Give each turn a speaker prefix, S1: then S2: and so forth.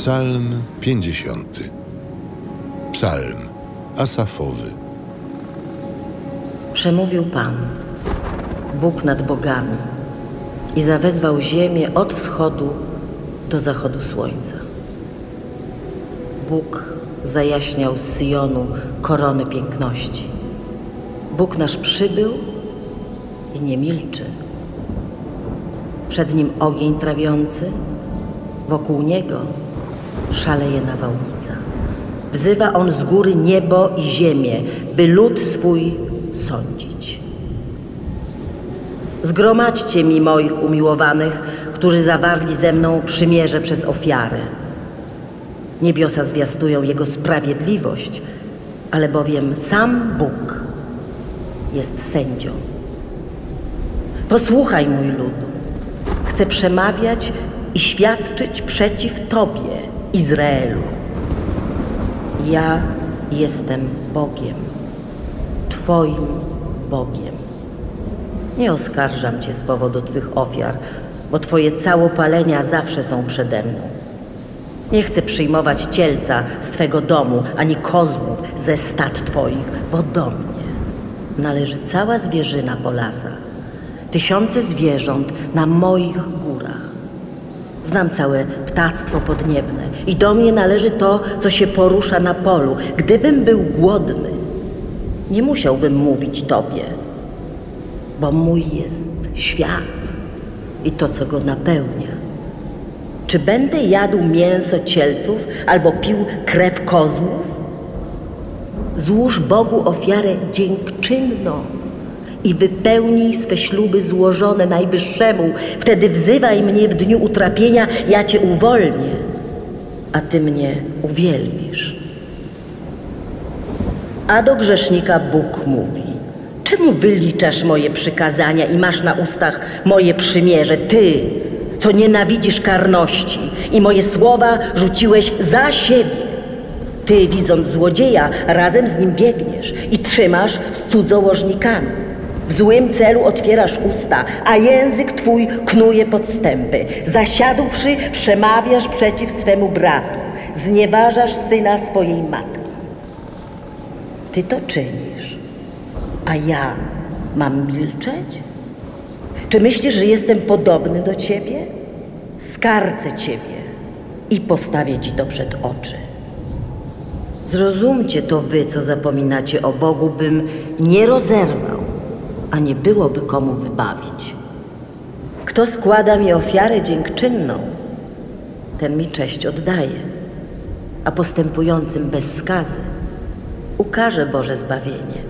S1: Psalm 50. Psalm Asafowy.
S2: Przemówił Pan, Bóg nad bogami, i zawezwał ziemię od wschodu do zachodu słońca. Bóg zajaśniał z Syjonu korony piękności. Bóg nasz przybył i nie milczy. Przed nim ogień trawiący, wokół niego szaleje nawałnica. Wzywa on z góry niebo i ziemię, by lud swój sądzić. Zgromadźcie mi moich umiłowanych, którzy zawarli ze mną przymierze przez ofiarę. Niebiosa zwiastują Jego sprawiedliwość, ale bowiem sam Bóg jest sędzią. Posłuchaj, mój ludu. Chcę przemawiać i świadczyć przeciw Tobie, Izraelu. Ja jestem Bogiem, Twoim Bogiem. Nie oskarżam Cię z powodu Twych ofiar, bo Twoje całopalenia zawsze są przede mną. Nie chcę przyjmować cielca z Twego domu, ani kozłów ze stad Twoich, bo do mnie należy cała zwierzyna po lasach, tysiące zwierząt na moich górach. Znam całe ptactwo podniebne i do mnie należy to, co się porusza na polu. Gdybym był głodny, nie musiałbym mówić Tobie, bo mój jest świat i to, co go napełnia. Czy będę jadł mięso cielców albo pił krew kozłów? Złóż Bogu ofiarę dziękczynną i wypełnij swe śluby złożone Najwyższemu. Wtedy wzywaj mnie w dniu utrapienia, ja Cię uwolnię, a Ty mnie uwielbisz. A do grzesznika Bóg mówi, czemu wyliczasz moje przykazania i masz na ustach moje przymierze, Ty, co nienawidzisz karności i moje słowa rzuciłeś za siebie. Ty, widząc złodzieja, razem z nim biegniesz i trzymasz z cudzołożnikami. W złym celu otwierasz usta, a język twój knuje podstępy. Zasiadłszy, przemawiasz przeciw swemu bratu, znieważasz syna swojej matki. Ty to czynisz, a ja mam milczeć? Czy myślisz, że jestem podobny do ciebie? Skarcę ciebie i postawię ci to przed oczy. Zrozumcie to wy, co zapominacie o Bogu, bym nie rozerwał, a nie byłoby komu wybawić. Kto składa mi ofiarę dziękczynną, ten mi cześć oddaje, a postępującym bez skazy ukaże Boże zbawienie.